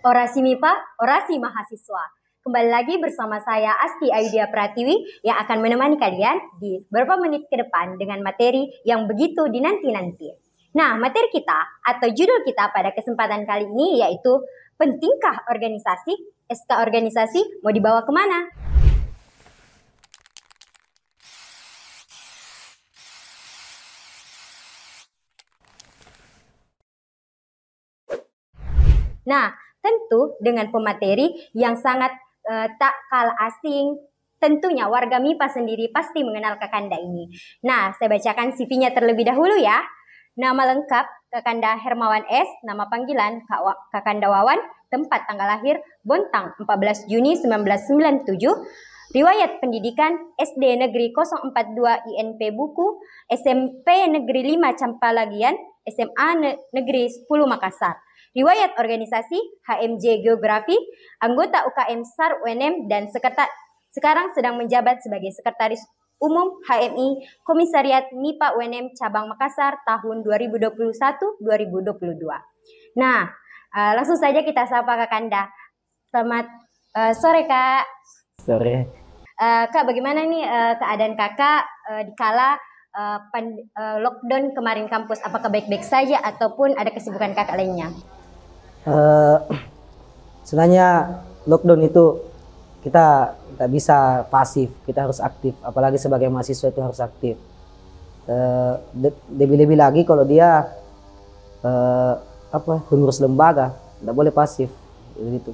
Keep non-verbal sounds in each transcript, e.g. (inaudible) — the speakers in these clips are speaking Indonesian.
Orasi MIPA, Orasi Mahasiswa. Kembali lagi bersama saya Asti Ayudia Pratiwi yang akan menemani kalian di beberapa menit ke depan dengan materi yang begitu dinanti-nanti. Nah, materi kita atau judul kita pada kesempatan kali ini yaitu Pentingkah organisasi? SK organisasi mau dibawa ke mana? Nah, tentu dengan pemateri yang sangat uh, tak kalah asing, tentunya warga MIPA sendiri pasti mengenal Kakanda ini. Nah, saya bacakan CV-nya terlebih dahulu ya. Nama lengkap Kakanda Hermawan S, nama panggilan Kakanda Wawan, tempat tanggal lahir Bontang 14 Juni 1997, Riwayat pendidikan SD Negeri 042 INP Buku, SMP Negeri 5 Campalagian, SMA Negeri 10 Makassar. Riwayat organisasi HMJ Geografi, anggota UKM SAR UNM dan sekretar, sekarang sedang menjabat sebagai Sekretaris Umum HMI Komisariat MIPA UNM Cabang Makassar tahun 2021-2022. Nah, uh, langsung saja kita sapa Kak Kanda. Selamat uh, sore Kak. Sore. Uh, Kak, bagaimana nih uh, keadaan Kakak uh, di kala uh, pan, uh, lockdown kemarin kampus? Apakah baik-baik saja ataupun ada kesibukan Kakak lainnya? Uh, sebenarnya lockdown itu kita tidak bisa pasif, kita harus aktif. Apalagi sebagai mahasiswa itu harus aktif. Uh, lebih-lebih lagi kalau dia uh, apa pengurus lembaga, tidak boleh pasif, begitu.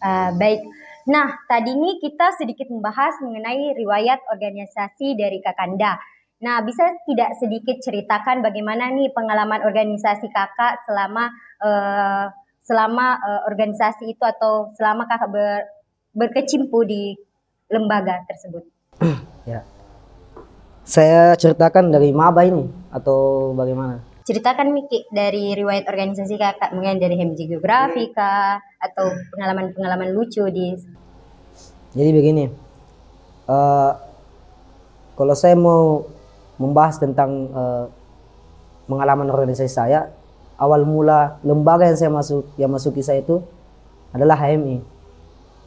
Uh, baik. Nah, tadi ini kita sedikit membahas mengenai riwayat organisasi dari Kakanda. Nah, bisa tidak sedikit ceritakan bagaimana nih pengalaman organisasi kakak selama uh, selama uh, organisasi itu atau selama kakak ber, berkecimpu di lembaga tersebut? (clears throat) ya, saya ceritakan dari maba ini atau bagaimana? Ceritakan Miki dari riwayat organisasi kakak, mungkin dari HMJ Geografi kah, atau pengalaman-pengalaman lucu di. Jadi begini, uh, kalau saya mau membahas tentang uh, pengalaman organisasi saya, awal mula lembaga yang saya masuk yang masuki saya itu adalah HMI.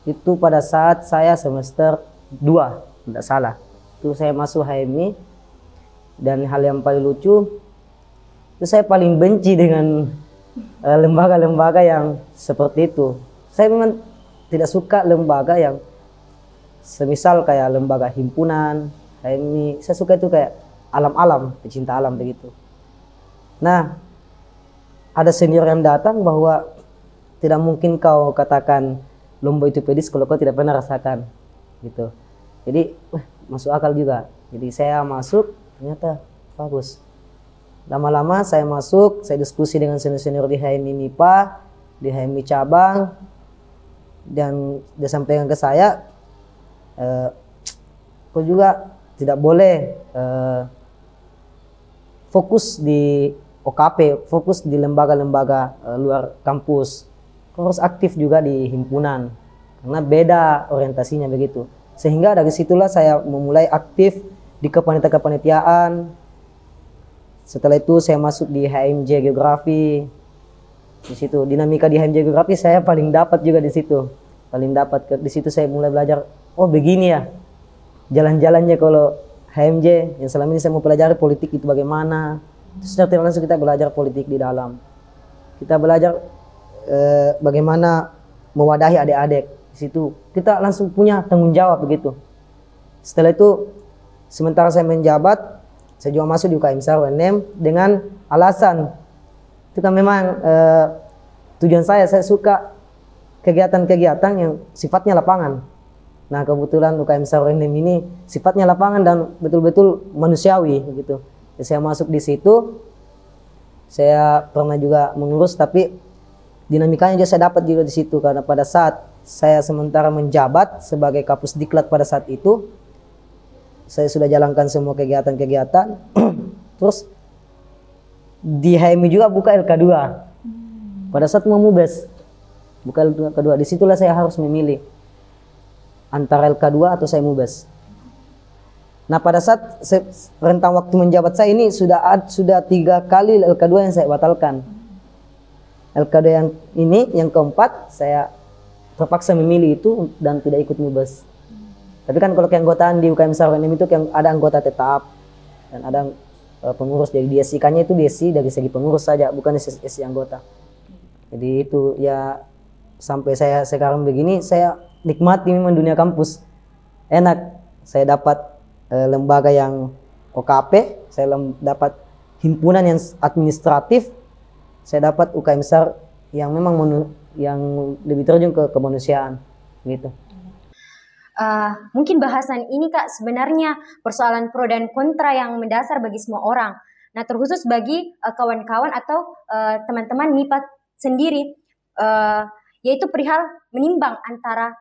Itu pada saat saya semester 2, tidak salah. Itu saya masuk HMI dan hal yang paling lucu itu saya paling benci dengan eh, lembaga-lembaga yang seperti itu. Saya memang tidak suka lembaga yang semisal kayak lembaga himpunan, HMI. Saya suka itu kayak alam-alam, pecinta alam begitu. Nah, ada senior yang datang bahwa tidak mungkin kau katakan lomba itu pedis kalau kau tidak pernah rasakan gitu. Jadi wah, masuk akal juga. Jadi saya masuk ternyata bagus. Lama-lama saya masuk saya diskusi dengan senior-senior di HMI MIPA di HMI cabang dan dia sampaikan ke saya eh, kau juga tidak boleh eh, fokus di OKP fokus di lembaga-lembaga uh, luar kampus. Harus aktif juga di himpunan karena beda orientasinya begitu. Sehingga dari situlah saya memulai aktif di kepanitiaan-kepanitiaan. Setelah itu saya masuk di HMJ Geografi. Di situ dinamika di HMJ Geografi saya paling dapat juga di situ. Paling dapat di situ saya mulai belajar, oh begini ya. Jalan-jalannya kalau HMJ yang selama ini saya mau pelajari politik itu bagaimana, tidak langsung kita belajar politik di dalam. Kita belajar eh, bagaimana mewadahi adik-adik di situ. Kita langsung punya tanggung jawab begitu. Setelah itu, sementara saya menjabat, saya juga masuk di UKM SARWNM dengan alasan itu kan memang eh, tujuan saya, saya suka kegiatan-kegiatan yang sifatnya lapangan. Nah kebetulan UKM SARWNM ini sifatnya lapangan dan betul-betul manusiawi gitu saya masuk di situ saya pernah juga mengurus tapi dinamikanya juga saya dapat juga di situ. Karena pada saat saya sementara menjabat sebagai kapus diklat pada saat itu saya sudah jalankan semua kegiatan-kegiatan. (clears throat) Terus di HMI juga buka LK2 pada saat mau mubes buka LK2 di situlah saya harus memilih antara LK2 atau saya mubes Nah pada saat rentang waktu menjabat saya ini sudah sudah tiga kali LK2 yang saya batalkan. LKD yang ini yang keempat saya terpaksa memilih itu dan tidak ikut mubes. Tapi kan kalau keanggotaan di UKM Sarwanem itu yang ada anggota tetap dan ada uh, pengurus jadi DSI-nya itu DSI dari segi pengurus saja bukan SSI anggota. Jadi itu ya sampai saya sekarang begini saya nikmati memang dunia kampus. Enak saya dapat uh, lembaga yang OKP, saya dapat himpunan yang administratif, saya dapat UKM SAR yang memang yang lebih terjun ke kemanusiaan gitu. Uh, mungkin bahasan ini kak sebenarnya persoalan pro dan kontra yang mendasar bagi semua orang. Nah terkhusus bagi eh, kawan-kawan uh, atau uh, teman-teman MIPA sendiri, uh, yaitu perihal menimbang antara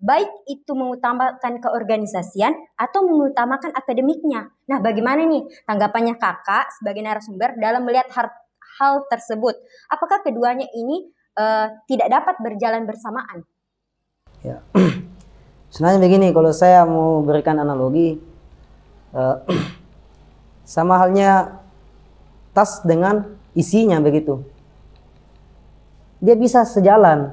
baik itu mengutamakan keorganisasian atau mengutamakan akademiknya. Nah bagaimana nih tanggapannya kakak sebagai narasumber dalam melihat hal, hal tersebut? Apakah keduanya ini uh, tidak dapat berjalan bersamaan? Ya. (clears throat) Sebenarnya begini, kalau saya mau berikan analogi, uh, (clears throat) sama halnya tas dengan isinya begitu. Dia bisa sejalan,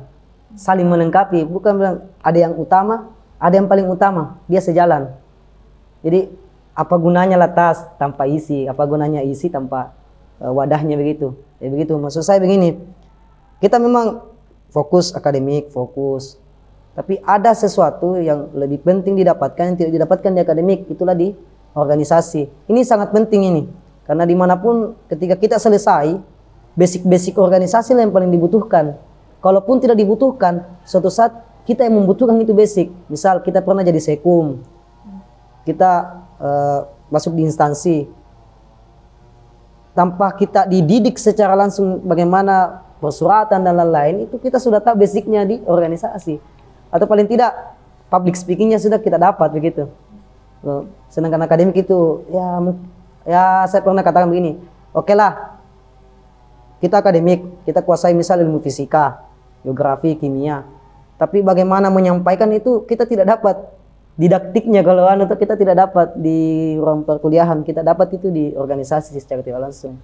saling melengkapi. Bukan bilang ada yang utama, ada yang paling utama. Dia sejalan. Jadi apa gunanya lah tas tanpa isi? Apa gunanya isi tanpa uh, wadahnya begitu? Ya begitu. Maksud saya begini, kita memang fokus akademik, fokus tapi ada sesuatu yang lebih penting didapatkan yang tidak didapatkan di akademik, itulah di organisasi. Ini sangat penting ini. Karena di mana pun ketika kita selesai, basic-basic organisasi yang paling dibutuhkan. Kalaupun tidak dibutuhkan, suatu saat kita yang membutuhkan itu basic. Misal kita pernah jadi sekum, kita uh, masuk di instansi, tanpa kita dididik secara langsung bagaimana persuratan dan lain-lain, itu kita sudah tahu basicnya di organisasi atau paling tidak public speakingnya sudah kita dapat begitu. Sedangkan akademik itu ya ya saya pernah katakan begini, oke okay lah kita akademik, kita kuasai misal ilmu fisika, geografi, kimia, tapi bagaimana menyampaikan itu kita tidak dapat didaktiknya kalau anu kita tidak dapat di ruang perkuliahan, kita dapat itu di organisasi secara tidak langsung.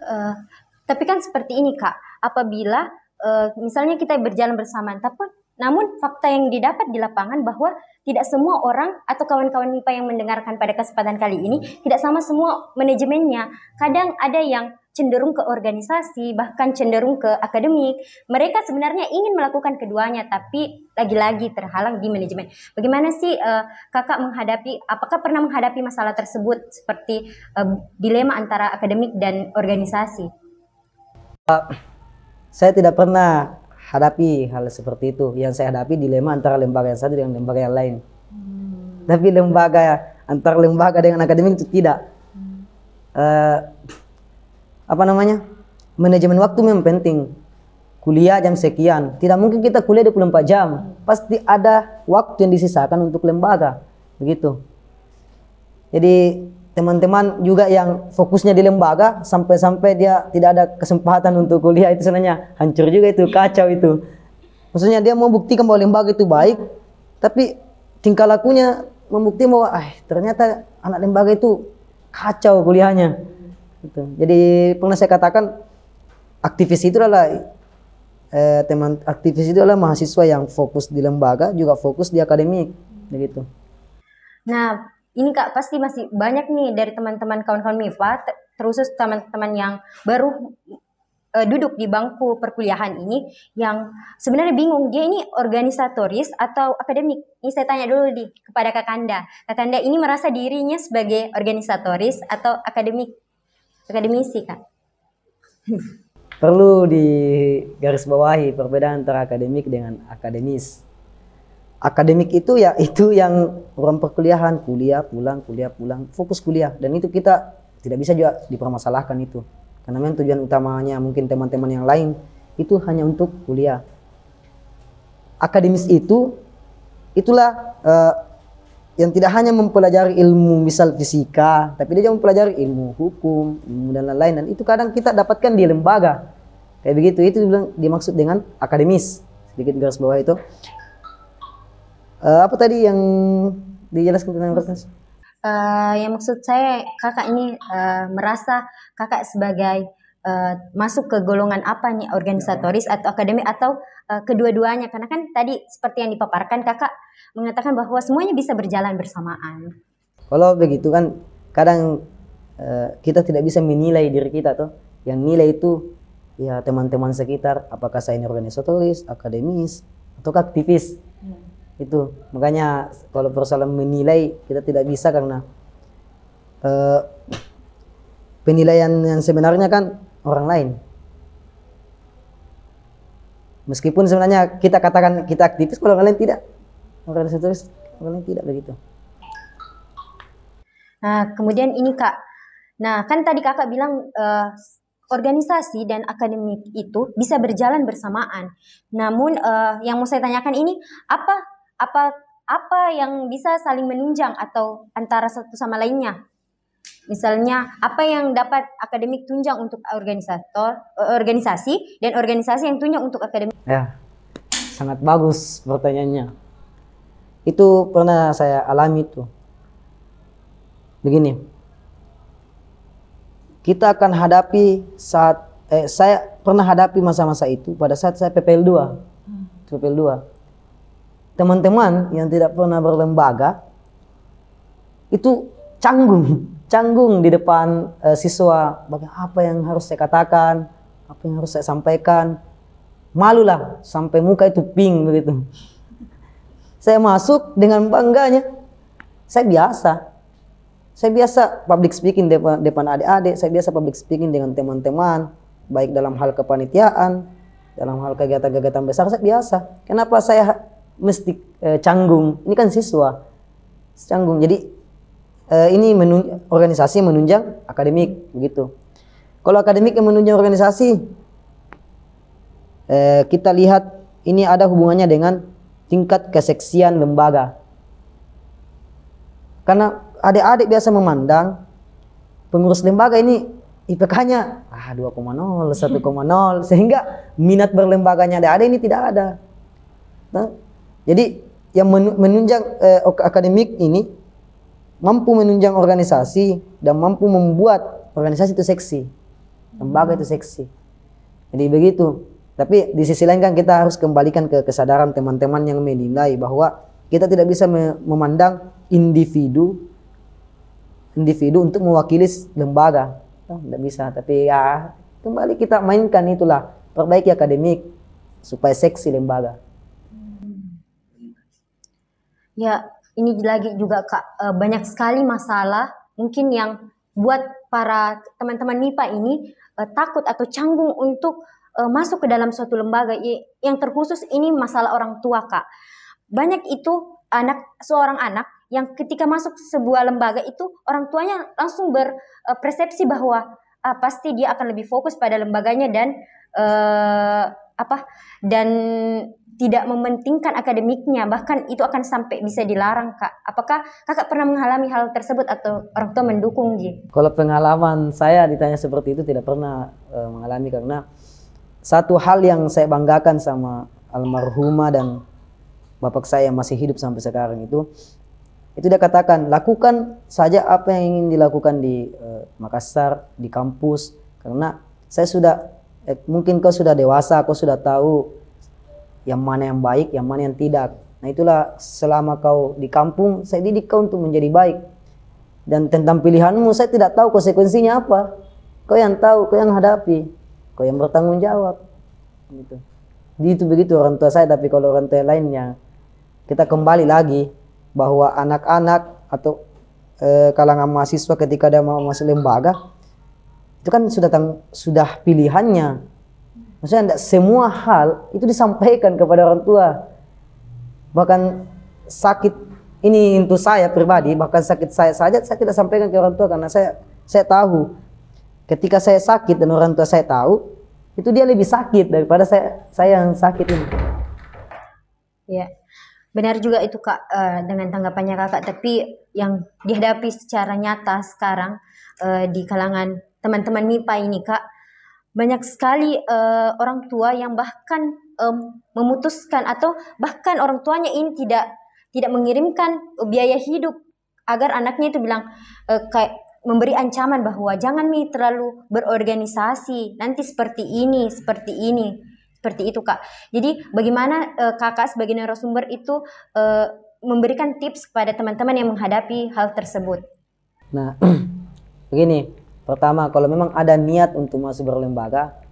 Uh, tapi kan seperti ini kak, apabila uh, misalnya kita berjalan bersama, tapi namun fakta yang didapat di lapangan bahwa tidak semua orang atau kawan-kawan MIPA yang mendengarkan pada kesempatan kali ini tidak sama semua manajemennya. Kadang ada yang cenderung ke organisasi, bahkan cenderung ke akademik. Mereka sebenarnya ingin melakukan keduanya, tapi lagi-lagi terhalang di manajemen. Bagaimana sih uh, kakak menghadapi, apakah pernah menghadapi masalah tersebut seperti uh, dilema antara akademik dan organisasi? Uh, saya tidak pernah hadapi hal seperti itu. Yang saya hadapi dilema antara lembaga yang satu dengan lembaga yang lain. Hmm. Tapi lembaga antara lembaga dengan akademik itu tidak. Hmm. Uh, apa namanya? Manajemen waktu memang penting. Kuliah jam sekian. Tidak mungkin kita kuliah 24 jam. Pasti ada waktu yang disisakan untuk lembaga. Begitu. Jadi teman-teman juga yang fokusnya di lembaga sampai-sampai dia tidak ada kesempatan untuk kuliah itu sebenarnya hancur juga itu kacau itu maksudnya dia mau buktikan bahwa lembaga itu baik tapi tingkah lakunya membuktikan bahwa ah ternyata anak lembaga itu kacau kuliahnya gitu. jadi pernah saya katakan aktivis itu adalah eh, teman aktivis itu adalah mahasiswa yang fokus di lembaga juga fokus di akademik begitu nah ini kak pasti masih banyak nih dari teman-teman kawan-kawan MIFA terusus teman-teman yang baru uh, duduk di bangku perkuliahan ini yang sebenarnya bingung dia ini organisatoris atau akademik. Ini saya tanya dulu di kepada Kakanda. Kakanda ini merasa dirinya sebagai organisatoris atau akademik akademisi kak? (laughs) Perlu di garis bawahi perbedaan antara akademik dengan akademis. Akademik itu ya (laughs) itu yang orang perkuliahan. Kuliah pulang kuliah pulang. Fokus kuliah. Dan itu kita tidak bisa juga dipermasalahkan itu. Karena memang tujuan utamanya mungkin teman-teman yang lain itu hanya untuk kuliah. Akademis itu itulah uh, yang tidak hanya mempelajari ilmu misal fisika tapi dia juga mempelajari ilmu hukum ilmu dan lain-lain. Dan itu kadang kita dapatkan di lembaga. Kayak begitu itu dimaksud dengan akademis. Sedikit garis bawah itu. Uh, apa tadi yang dijelaskan tentang kertas? Uh, yang maksud saya kakak ini uh, merasa kakak sebagai uh, masuk ke golongan apa nih organisatoris atau akademik atau uh, kedua-duanya karena kan tadi seperti yang dipaparkan kakak mengatakan bahwa semuanya bisa berjalan bersamaan. Kalau begitu kan kadang uh, kita tidak bisa menilai diri kita tuh. Yang nilai itu ya teman-teman sekitar apakah saya ini organisatoris, akademis atau aktivis. Hmm. Itu makanya kalau persoalan menilai kita tidak bisa karena uh, penilaian yang sebenarnya kan orang lain. Meskipun sebenarnya kita katakan kita aktivis, kalau orang lain tidak. Organisatoris, orang lain tidak begitu. Nah, kemudian ini Kak. Nah, kan tadi Kakak bilang uh, organisasi dan akademik itu bisa berjalan bersamaan. Namun uh, yang mau saya tanyakan ini apa apa apa yang bisa saling menunjang atau antara satu sama lainnya? Misalnya apa yang dapat akademik tunjang untuk organisator eh, organisasi dan organisasi yang tunjang untuk akademik? Ya, sangat bagus pertanyaannya. Itu pernah saya alami itu. Begini, kita akan hadapi saat eh, saya pernah hadapi masa-masa itu pada saat saya PPL 2. PPL 2. Teman-teman yang tidak pernah berlembaga itu canggung canggung di depan uh, siswa. Bagaimana apa yang harus saya katakan? Apa yang harus saya sampaikan? Malulah sampai muka itu pink begitu. Saya masuk dengan bangganya. Saya biasa. Saya biasa public speaking depan, depan adik-adik. Saya biasa public speaking dengan teman-teman. Baik dalam hal kepanitiaan dalam hal kegiatan-kegiatan besar saya biasa. Kenapa saya mesti eh, canggung? Ini kan siswa. Canggung. Jadi uh, ini menun organisasi menunjang akademik begitu. Kalau akademik yang menunjang organisasi, uh, kita lihat ini ada hubungannya dengan tingkat keseksian lembaga. Karena adik-adik biasa memandang pengurus lembaga ini IPK-nya ah 2,0, 1,0 (laughs) sehingga minat berlembaganya adik-adik ini tidak ada. Nah, jadi yang menunjang eh, akademik ini mampu menunjang organisasi dan mampu membuat organisasi itu seksi. Lembaga itu seksi. Jadi begitu. Tapi di sisi lain kan kita harus kembalikan ke kesadaran teman-teman yang menilai bahwa kita tidak bisa memandang individu individu untuk mewakili lembaga. Oh, tidak bisa, tapi ya kembali kita mainkan itulah perbaiki akademik supaya seksi lembaga. Ya, ini lagi juga Kak uh, banyak sekali masalah mungkin yang buat para teman-teman MIPA ini uh, takut atau canggung untuk uh, masuk ke dalam suatu lembaga yang terkhusus ini masalah orang tua Kak. Banyak itu anak seorang anak yang ketika masuk sebuah lembaga itu orang tuanya langsung berpersepsi bahwa uh, pasti dia akan lebih fokus pada lembaganya dan uh, apa dan tidak mementingkan akademiknya bahkan itu akan sampai bisa dilarang kak apakah kakak pernah mengalami hal tersebut atau orang tua mendukung Ji? Kalau pengalaman saya ditanya seperti itu tidak pernah uh, mengalami karena satu hal yang saya banggakan sama almarhumah dan bapak saya yang masih hidup sampai sekarang itu itu dia katakan lakukan saja apa yang ingin dilakukan di uh, Makassar di kampus karena saya sudah eh, mungkin kau sudah dewasa kau sudah tahu yang mana yang baik, yang mana yang tidak. Nah itulah selama kau di kampung, saya didik kau untuk menjadi baik. Dan tentang pilihanmu, saya tidak tahu konsekuensinya apa. Kau yang tahu, kau yang hadapi, kau yang bertanggung jawab. Gitu. Itu begitu orang tua saya, tapi kalau orang tua lainnya, kita kembali lagi bahwa anak-anak atau e, kalangan mahasiswa ketika dia mau masuk lembaga, itu kan sudah tang, sudah pilihannya Maksudnya tidak semua hal itu disampaikan kepada orang tua. Bahkan sakit ini untuk saya pribadi, bahkan sakit saya saja saya tidak sampaikan ke orang tua karena saya saya tahu ketika saya sakit dan orang tua saya tahu itu dia lebih sakit daripada saya saya yang sakit ini. Ya, benar juga itu kak uh, dengan tanggapannya kakak. Tapi yang dihadapi secara nyata sekarang uh, di kalangan teman-teman MIPA ini kak. Banyak sekali uh, orang tua yang bahkan um, memutuskan atau bahkan orang tuanya ini tidak tidak mengirimkan biaya hidup agar anaknya itu bilang e, kayak memberi ancaman bahwa jangan nih terlalu berorganisasi nanti seperti ini seperti ini seperti itu kak. Jadi bagaimana uh, kakak sebagai narasumber itu uh, memberikan tips kepada teman-teman yang menghadapi hal tersebut? Nah (clears throat) begini pertama kalau memang ada niat untuk masuk berlembaga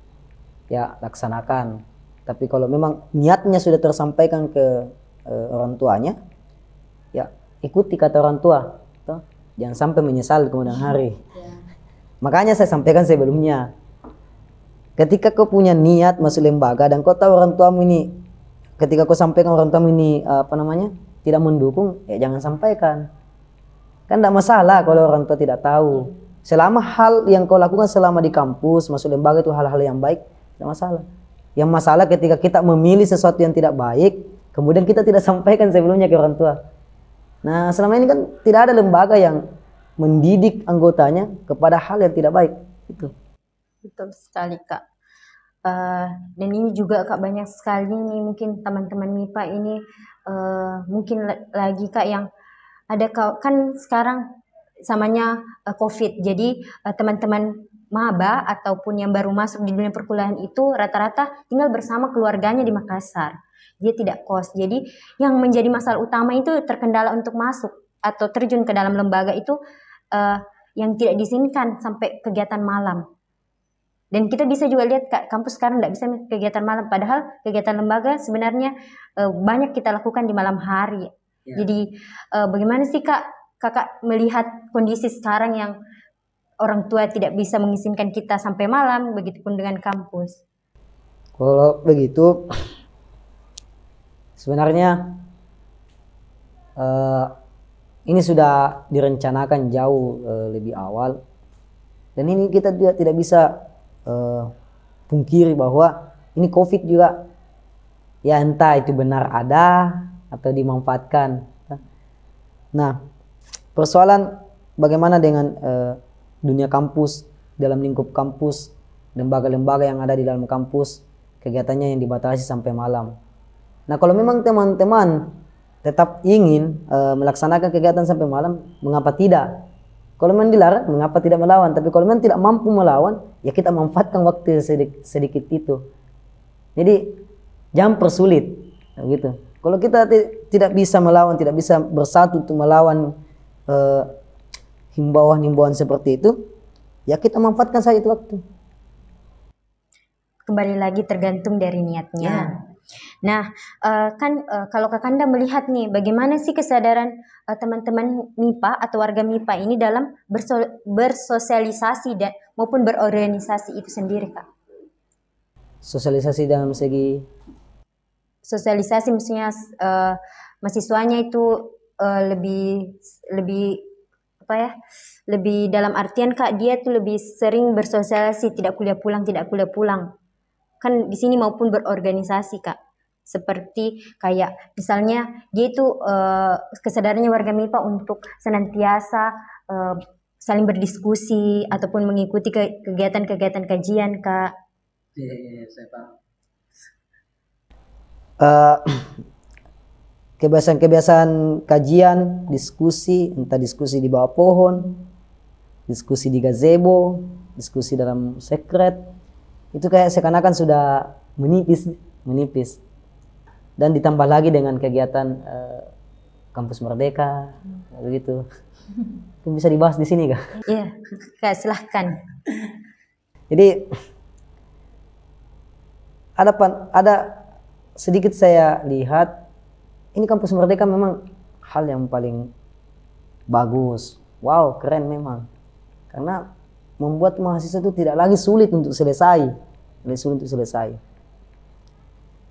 ya laksanakan. Tapi kalau memang niatnya sudah tersampaikan ke uh, orang tuanya ya ikuti kata orang tua toh. Jangan sampai menyesal kemudian hari. Ya. makanya saya sampaikan sebelumnya ketika kau punya niat masuk lembaga dan kau tahu orang tuamu ini ketika kau sampaikan orang tuamu ini apa namanya tidak mendukung ya jangan sampaikan. Kan tidak masalah kalau orang tua tidak tahu selama hal yang kau lakukan selama di kampus masuk lembaga itu hal-hal yang baik tidak masalah yang masalah ketika kita memilih sesuatu yang tidak baik kemudian kita tidak (laughs) sampaikan sebelumnya ke orang tua Nah, selama ini kan tidak ada lembaga yang mendidik anggotanya kepada hal yang tidak baik. Itu. Betul sekali, Kak. Uh, dan ini juga Kak banyak sekali nih mungkin teman-teman MIPA ini uh, mungkin lagi Kak yang ada kan sekarang samanya uh, COVID. Jadi teman-teman maba ataupun yang baru masuk di dunia perkuliahan itu rata-rata tinggal bersama keluarganya di Makassar dia tidak kos. Jadi yang menjadi masalah utama itu terkendala untuk masuk atau terjun ke dalam lembaga itu uh, yang tidak diizinkan sampai kegiatan malam. Dan kita bisa juga lihat kak, kampus sekarang tidak bisa kegiatan malam, padahal kegiatan lembaga sebenarnya uh, banyak kita lakukan di malam hari. Ya. Jadi uh, bagaimana sih kak kakak melihat kondisi sekarang yang orang tua tidak bisa mengizinkan kita sampai malam, begitupun dengan kampus. Kalau begitu, Sebenarnya uh, ini sudah direncanakan jauh uh, lebih awal dan ini kita juga tidak bisa uh, pungkiri bahwa ini COVID juga ya entah itu benar ada atau dimanfaatkan. Nah, persoalan bagaimana dengan uh, dunia kampus dalam lingkup kampus, lembaga-lembaga yang ada di dalam kampus, kegiatannya yang dibatasi sampai malam. Nah kalau memang teman-teman tetap ingin uh, melaksanakan kegiatan sampai malam, mengapa tidak? Kalau memang dilarang, mengapa tidak melawan? Tapi kalau memang tidak mampu melawan, ya kita manfaatkan waktu sedikit, sedikit itu. Jadi jangan persulit, gitu. Kalau kita tidak bisa melawan, tidak bisa bersatu untuk melawan himbauan-himbauan seperti itu, ya kita manfaatkan saja itu waktu. Kembali lagi tergantung dari niatnya. Ya. Nah, uh, kan uh, kalau Kakanda melihat nih, bagaimana sih kesadaran uh, teman-teman MIPA atau warga MIPA ini dalam berso bersosialisasi dan maupun berorganisasi itu sendiri, Kak? Sosialisasi dalam segi sosialisasi maksudnya uh, mahasiswanya itu uh, lebih lebih apa ya? Lebih dalam artian Kak, dia tuh lebih sering bersosialisasi, tidak kuliah pulang, tidak kuliah pulang. Kan di sini maupun berorganisasi, Kak seperti kayak misalnya dia itu uh, kesadarannya warga MIPA untuk senantiasa uh, saling berdiskusi ataupun mengikuti kegiatan-kegiatan kajian kak. Iya, iya, iya saya paham. Uh, (clears throat) kebiasaan-kebiasaan kajian, diskusi, entah diskusi di bawah pohon, diskusi di gazebo, diskusi dalam sekret, itu kayak seakan-akan sudah menipis, menipis. Dan ditambah lagi dengan kegiatan uh, kampus merdeka hmm. begitu. Itu bisa dibahas di sini kak? Iya kak silahkan. Jadi ada pan, ada sedikit saya lihat ini kampus merdeka memang hal yang paling bagus. Wow keren memang. Karena membuat mahasiswa itu tidak lagi sulit untuk selesai. Lebih sulit untuk selesai.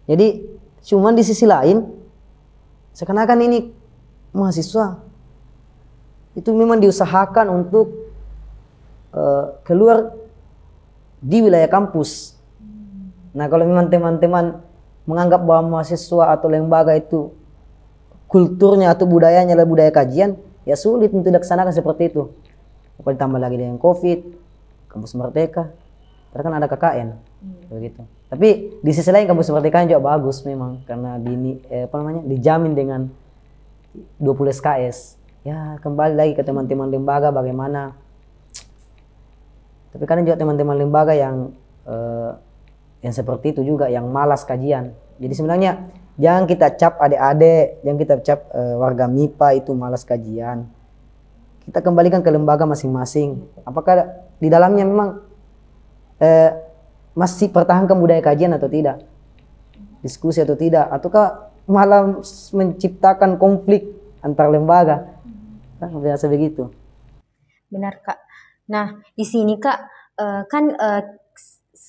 Jadi Cuman di sisi lain, seakan-akan ini mahasiswa itu memang diusahakan untuk uh, keluar di wilayah kampus. Nah kalau memang teman-teman menganggap bahwa mahasiswa atau lembaga itu kulturnya atau budayanya adalah budaya kajian, ya sulit untuk dilaksanakan seperti itu. Kalau ditambah lagi dengan COVID, kampus merdeka, karena kan ada KKN, hmm. begitu. Tapi di sisi lain kampus merdeka juga bagus memang karena di eh, apa namanya dijamin dengan 20 SKS. Ya kembali lagi ke teman-teman lembaga bagaimana Tapi kadang juga teman-teman lembaga yang eh, yang seperti itu juga yang malas kajian. Jadi sebenarnya jangan kita cap adik-adik, jangan kita cap eh, warga MIPA itu malas kajian. Kita kembalikan ke lembaga masing-masing. Apakah di dalamnya memang eh, masih pertahankan budaya kajian atau tidak? Diskusi atau tidak? Ataukah malah menciptakan konflik antar lembaga? Nah, biasa begitu. Benar kak. Nah di sini kak eh, kan eh,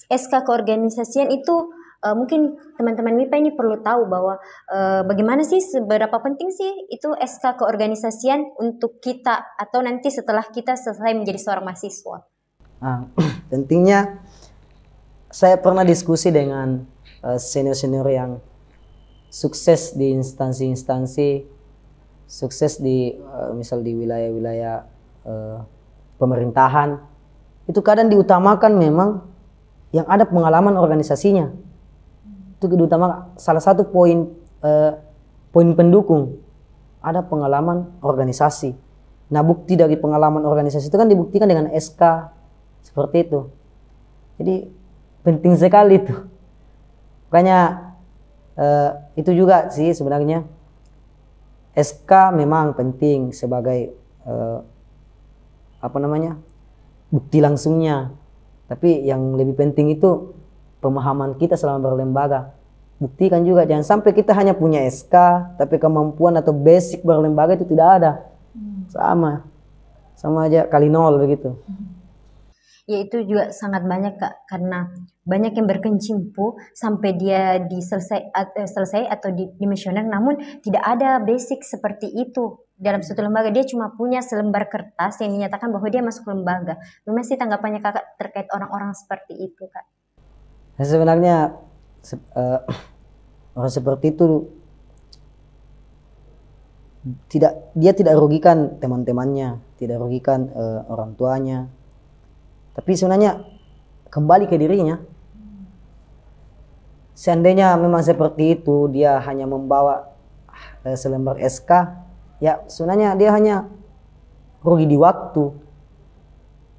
SK keorganisasian itu eh, mungkin teman-teman MIPA ini perlu tahu bahwa eh, bagaimana sih seberapa penting sih itu SK keorganisasian untuk kita atau nanti setelah kita selesai menjadi seorang mahasiswa. Nah, (clears throat) pentingnya saya pernah diskusi dengan uh, senior-senior yang sukses di instansi-instansi, sukses di uh, misal di wilayah-wilayah uh, pemerintahan. Itu kadang diutamakan memang yang ada pengalaman organisasinya. Itu diutamakan salah satu poin uh, poin pendukung. Ada pengalaman organisasi. Nah, bukti dari pengalaman organisasi itu kan dibuktikan dengan SK seperti itu. Jadi penting sekali itu. Makanya uh, itu juga sih sebenarnya. SK memang penting sebagai uh, apa namanya bukti langsungnya. Tapi yang lebih penting itu pemahaman kita selama berlembaga. Buktikan juga jangan sampai kita hanya punya SK tapi kemampuan atau basic berlembaga itu tidak ada. Sama. Sama aja kali nol begitu. Ya itu juga sangat banyak kak karena banyak yang berkecimpung sampai dia diselesai uh, selesai atau di dimisioner namun tidak ada basic seperti itu dalam suatu lembaga. Dia cuma punya selembar kertas yang dinyatakan bahwa dia masuk lembaga. Gimana sih tanggapannya kakak terkait orang-orang seperti itu kak nah, sebenarnya se uh, (clears throat) orang seperti itu tidak dia tidak rugikan teman-temannya tidak rugikan uh, orang tuanya tapi sebenarnya kembali ke dirinya. Seandainya memang seperti itu, dia hanya membawa eh, selembar SK, ya sebenarnya dia hanya rugi di waktu.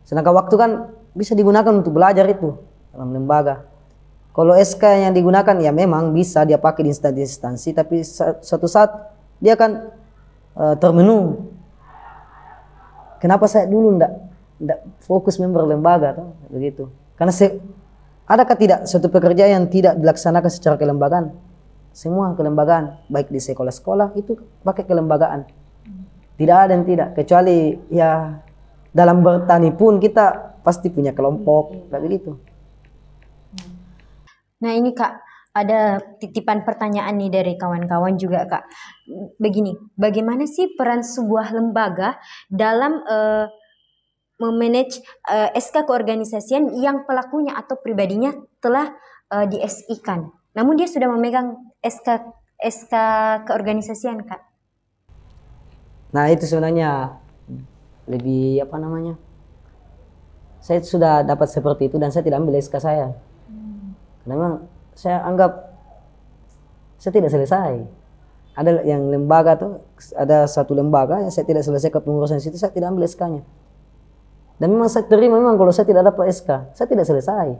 Sedangkan waktu kan bisa digunakan untuk belajar itu dalam lembaga. Kalau SK yang digunakan ya memang bisa dia pakai di instansi-instansi, tapi suatu saat dia akan uh, termenung. Kenapa saya dulu ndak tidak fokus member lembaga tuh begitu. Karena se adakah tidak suatu pekerjaan yang tidak dilaksanakan secara kelembagaan? Semua kelembagaan baik di sekolah-sekolah itu pakai kelembagaan. Tidak ada yang tidak kecuali ya dalam bertani pun kita pasti punya kelompok kayak begitu nah ini kak ada titipan pertanyaan nih dari kawan-kawan juga kak begini bagaimana sih peran sebuah lembaga dalam uh, memanage uh, eh, SK keorganisasian yang pelakunya atau pribadinya telah uh, di SI kan. Namun dia sudah memegang SK SK keorganisasian kak. Nah itu sebenarnya lebih apa namanya? Saya sudah dapat seperti itu dan saya tidak ambil SK saya. Memang saya anggap saya tidak selesai. Ada yang lembaga tuh, ada satu lembaga yang saya tidak selesai kepengurusan situ, saya tidak ambil SK-nya. Dan memang saya terima memang kalau saya tidak dapat SK, saya tidak selesai.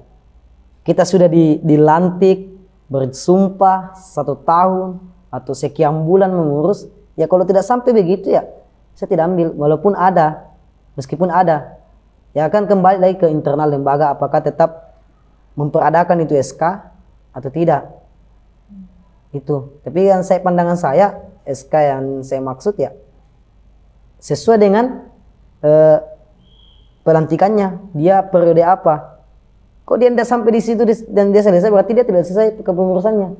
Kita sudah di, dilantik, bersumpah satu tahun atau sekian bulan mengurus, ya kalau tidak sampai begitu ya saya tidak ambil, walaupun ada, meskipun ada. Ya akan kembali lagi ke internal lembaga apakah tetap memperadakan itu SK atau tidak. Itu. Tapi yang saya pandangan saya, SK yang saya maksud ya sesuai dengan eh, pelantikannya, dia periode apa. Kok dia tidak sampai di situ dan dia selesai berarti dia tidak selesai kepengurusannya.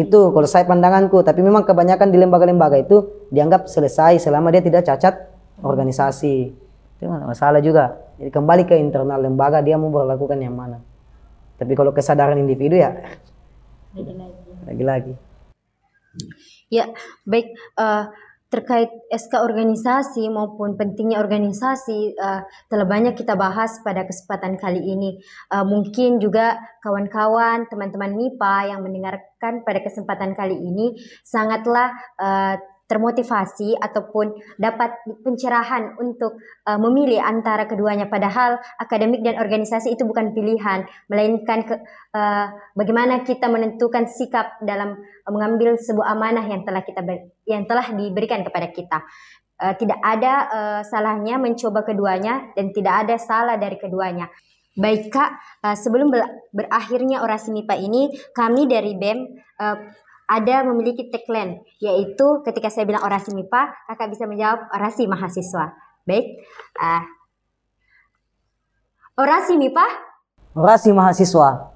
Itu kalau saya pandanganku, tapi memang kebanyakan di lembaga-lembaga itu dianggap selesai selama dia tidak cacat organisasi. Itu masalah juga. Jadi kembali ke internal lembaga dia mau berlakukan yang mana. Tapi kalau kesadaran individu ya lagi-lagi. Ya, baik. Uh, terkait SK organisasi maupun pentingnya organisasi uh, telah banyak kita bahas pada kesempatan kali ini. Uh, mungkin juga kawan-kawan, teman-teman MIPA yang mendengarkan pada kesempatan kali ini sangatlah uh, termotivasi ataupun dapat pencerahan untuk uh, memilih antara keduanya. Padahal akademik dan organisasi itu bukan pilihan melainkan ke, uh, bagaimana kita menentukan sikap dalam mengambil sebuah amanah yang telah kita yang telah diberikan kepada kita. Uh, tidak ada uh, salahnya mencoba keduanya dan tidak ada salah dari keduanya. Baik Kak, uh, sebelum berakhirnya orasi MIPA ini, kami dari BEM uh, ada memiliki tagline, yaitu ketika saya bilang orasi MIPA, kakak bisa menjawab orasi mahasiswa. Baik, uh, orasi MIPA. Orasi mahasiswa.